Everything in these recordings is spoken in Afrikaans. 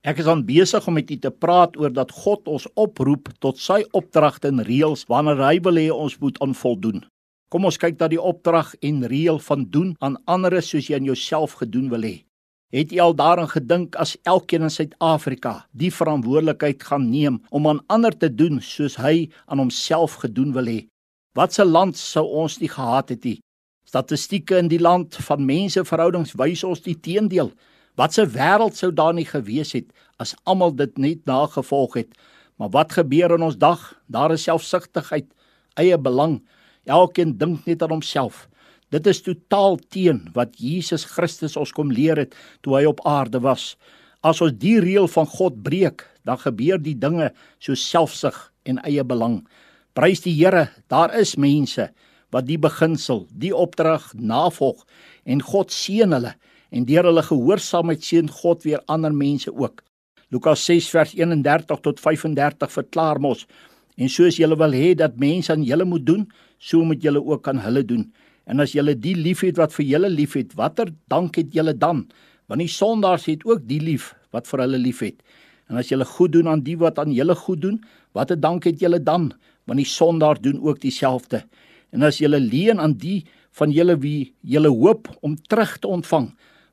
Ek is aan besig om met u te praat oor dat God ons oproep tot sy opdragte en reëls wanneer hy wil hê ons moet aan voldoen. Kom ons kyk na die opdrag en reël van doen aan ander soos jy aan jouself gedoen wil hê. Het jy al daaraan gedink as elkeen in Suid-Afrika die verantwoordelikheid gaan neem om aan ander te doen soos hy aan homself gedoen wil hê? Watse land sou ons nie gehad het nie? Statistieke in die land van menseverhoudings wys ons die teendeel. Wat 'n wêreld sou daar nie gewees het as almal dit net nagevolg het. Maar wat gebeur in ons dag? Daar is selfsugtigheid, eie belang. Elkeen dink net aan homself. Dit is totaal teen wat Jesus Christus ons kom leer het toe hy op aarde was. As ons die reël van God breek, dan gebeur die dinge so selfsug en eie belang. Prys die Here, daar is mense wat die beginsel, die opdrag navolg en God seën hulle en deur hulle gehoorsaamheid seën God weer ander mense ook. Lukas 6 vers 31 tot 35 verklaar mos en soos julle wil hê dat mense aan julle moet doen, so moet julle ook aan hulle doen. En as julle die liefhet wat vir julle liefhet, watter dank het julle dan? Want die sondaars het ook die lief wat vir hulle liefhet. En as julle goed doen aan die wat aan julle goed doen, watter dank het julle dan? Want die sondaars doen ook dieselfde. En as julle leen aan die van julle wie julle hoop om terug te ontvang,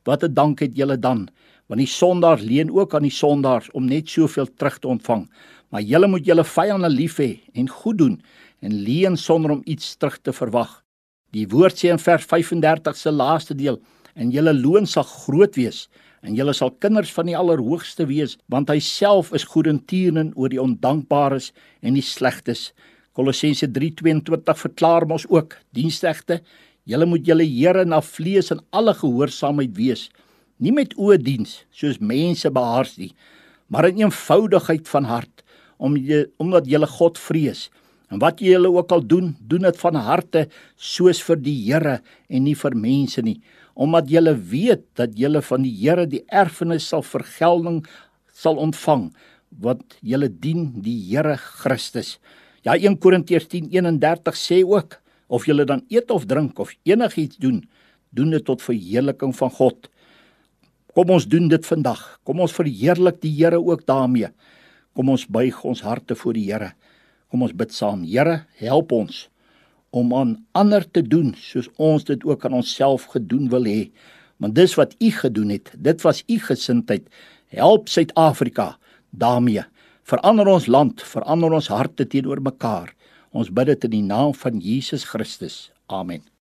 wat 'n dank het julle dan? Want die sondaars leen ook aan die sondaars om net soveel terug te ontvang. Maar julle moet julle vyande lief hê en goed doen en leen sonder om iets terug te verwag. Die woord sê in vers 35 se laaste deel en julle loon sal groot wees en julle sal kinders van die allerhoogste wees want hy self is goedentierend oor die ondankbares en die slegtes Kolossense 3:22 verklaar mos ook dienstegte Julle moet julle Here na vlees en alle gehoorsaamheid wees, nie met oë diens soos mense behaars nie, maar in eenvoudigheid van hart, om jy, omdat julle God vrees. En wat julle ook al doen, doen dit van harte soos vir die Here en nie vir mense nie, omdat julle weet dat julle van die Here die erfenis sal vergelding sal ontvang wat julle dien die Here Christus. Ja 1 Korintiërs 10:31 sê ook of jy dan eet of drink of enigiets doen, doen dit tot verheerliking van God. Kom ons doen dit vandag. Kom ons verheerlik die Here ook daarmee. Kom ons buig ons harte voor die Here. Kom ons bid saam. Here, help ons om aan ander te doen soos ons dit ook aan onsself gedoen wil hê. Want dis wat U gedoen het. Dit was U gesindheid. Help Suid-Afrika daarmee. Verander ons land, verander ons harte teenoor mekaar. Ons bid dit in die naam van Jesus Christus. Amen.